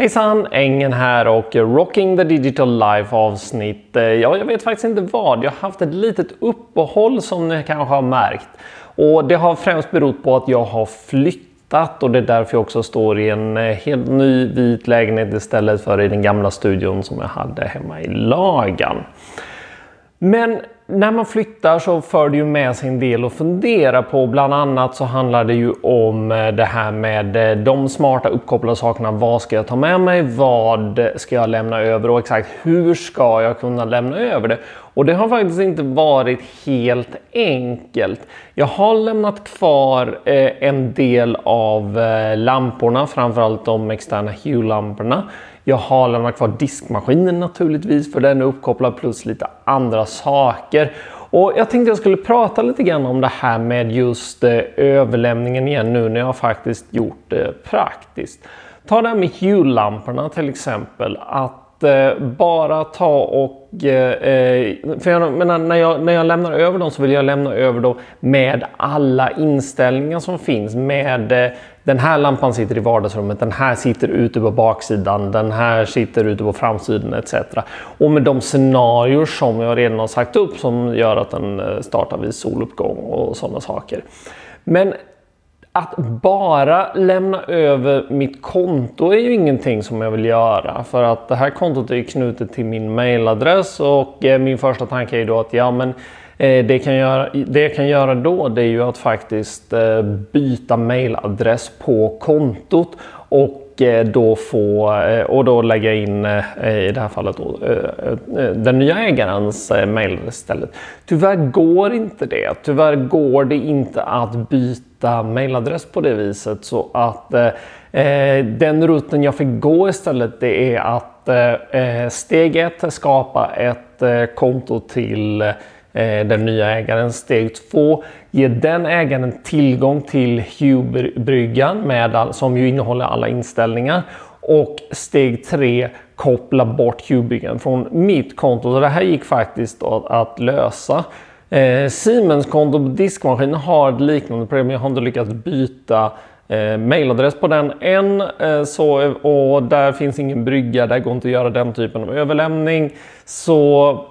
Hejsan! Engen här och Rocking the Digital Life avsnitt. Ja, jag vet faktiskt inte vad. Jag har haft ett litet uppehåll som ni kanske har märkt. Och det har främst berott på att jag har flyttat och det är därför jag också står i en eh, helt ny vit lägenhet istället för i den gamla studion som jag hade hemma i Lagan. Men när man flyttar så för det ju med sig en del att fundera på. Bland annat så handlar det ju om eh, det här med eh, de smarta uppkopplade sakerna. Vad ska jag ta med mig? Vad ska jag lämna över? Och exakt hur ska jag kunna lämna över det? Och det har faktiskt inte varit helt enkelt. Jag har lämnat kvar eh, en del av eh, lamporna, framförallt de externa Hue-lamporna. Jag har lämnat kvar diskmaskinen naturligtvis för den är uppkopplad plus lite andra saker. Och jag tänkte jag skulle prata lite grann om det här med just eh, överlämningen igen nu när jag faktiskt gjort det praktiskt. Ta det här med Hue-lamporna till exempel. Att eh, bara ta och... Eh, eh, för jag menar, när, jag, när jag lämnar över dem så vill jag lämna över dem med alla inställningar som finns. Med eh, den här lampan sitter i vardagsrummet, den här sitter ute på baksidan, den här sitter ute på framsidan etc. Och med de scenarier som jag redan har sagt upp som gör att den eh, startar vid soluppgång och sådana saker. Men att bara lämna över mitt konto är ju ingenting som jag vill göra. För att det här kontot är knutet till min mailadress och eh, min första tanke är då att ja men det det, kan göra, det jag kan göra då det är ju att faktiskt eh, byta mailadress på kontot och Eh, då få eh, och då lägga in eh, i det här fallet då, den nya ägarens mail istället. Tyvärr går inte det. Tyvärr går det inte att byta mailadress på det viset så att den rutten jag fick gå istället det är att steg ett skapa ett konto till Eh, den nya ägaren. Steg 2, ge den ägaren tillgång till Huber-bryggan som ju innehåller alla inställningar. Och steg 3, koppla bort Huber-bryggan från mitt konto. Så det här gick faktiskt att, att lösa. Eh, Siemens konto på diskmaskinen har ett liknande problem. Jag har inte lyckats byta eh, mailadress på den än. Eh, så, och där finns ingen brygga, där går inte att göra den typen av överlämning. Så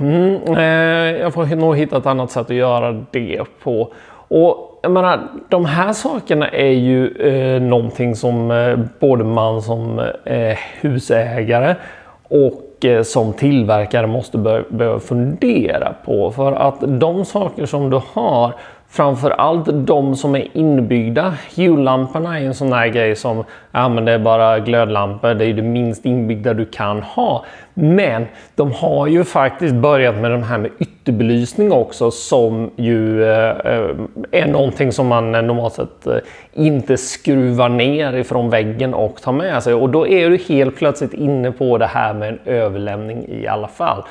Mm, eh, jag får nog hitta ett annat sätt att göra det på. Och jag menar, de här sakerna är ju eh, någonting som eh, både man som eh, husägare och eh, som tillverkare måste börja fundera på. För att de saker som du har Framförallt de som är inbyggda. Jullamporna är en sån där grej som, ja men det är bara glödlampor, det är det minst inbyggda du kan ha. Men de har ju faktiskt börjat med de här med ytterbelysning också som ju eh, är någonting som man normalt sett eh, inte skruvar ner ifrån väggen och tar med sig. Och då är du helt plötsligt inne på det här med en överlämning i alla fall.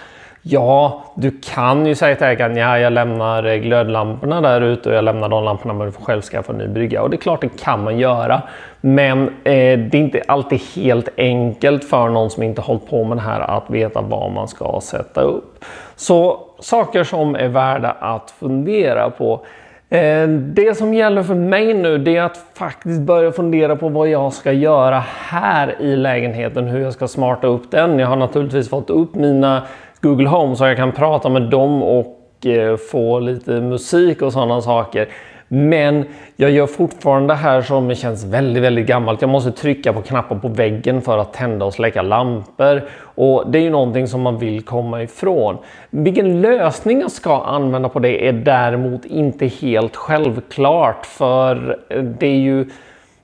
Ja, du kan ju säga till ägaren, ja jag lämnar eh, glödlamporna där ute och jag lämnar de lamporna men du får själv skaffa en ny brygga. Och det är klart det kan man göra. Men eh, det är inte alltid helt enkelt för någon som inte hållit på med det här att veta vad man ska sätta upp. Så saker som är värda att fundera på. Eh, det som gäller för mig nu det är att faktiskt börja fundera på vad jag ska göra här i lägenheten, hur jag ska smarta upp den. Jag har naturligtvis fått upp mina Google Home så jag kan prata med dem och eh, få lite musik och sådana saker. Men jag gör fortfarande det här som känns väldigt, väldigt gammalt. Jag måste trycka på knappar på väggen för att tända och släcka lampor. Och det är ju någonting som man vill komma ifrån. Vilken lösning jag ska använda på det är däremot inte helt självklart. För eh, det är ju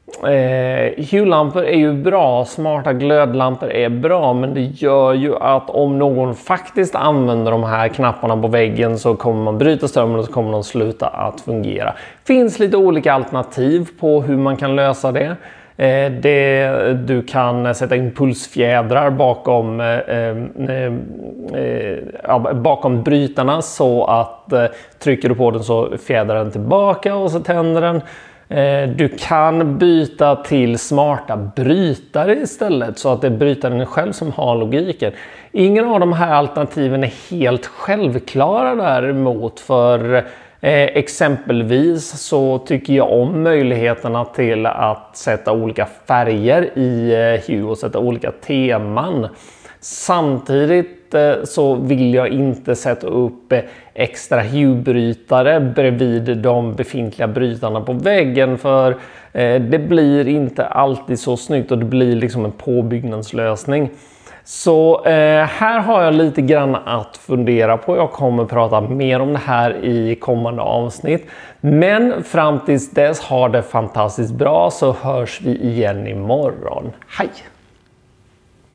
Eh, Hue-lampor är ju bra, smarta glödlampor är bra, men det gör ju att om någon faktiskt använder de här knapparna på väggen så kommer man bryta strömmen och så kommer de sluta att fungera. finns lite olika alternativ på hur man kan lösa det. Eh, det du kan sätta impulsfjädrar bakom, eh, eh, eh bakom brytarna så att eh, trycker du på den så fjädrar den tillbaka och så tänder den. Eh, du kan byta till smarta brytare istället så att det är brytaren själv som har logiken. Ingen av de här alternativen är helt självklara däremot för eh, exempelvis så tycker jag om möjligheterna till att sätta olika färger i eh, Hue och sätta olika teman. Samtidigt eh, så vill jag inte sätta upp eh, extra Hue-brytare bredvid de befintliga brytarna på väggen för eh, det blir inte alltid så snyggt och det blir liksom en påbyggnadslösning. Så eh, här har jag lite grann att fundera på. Jag kommer prata mer om det här i kommande avsnitt. Men fram tills dess har det fantastiskt bra så hörs vi igen imorgon. Hej!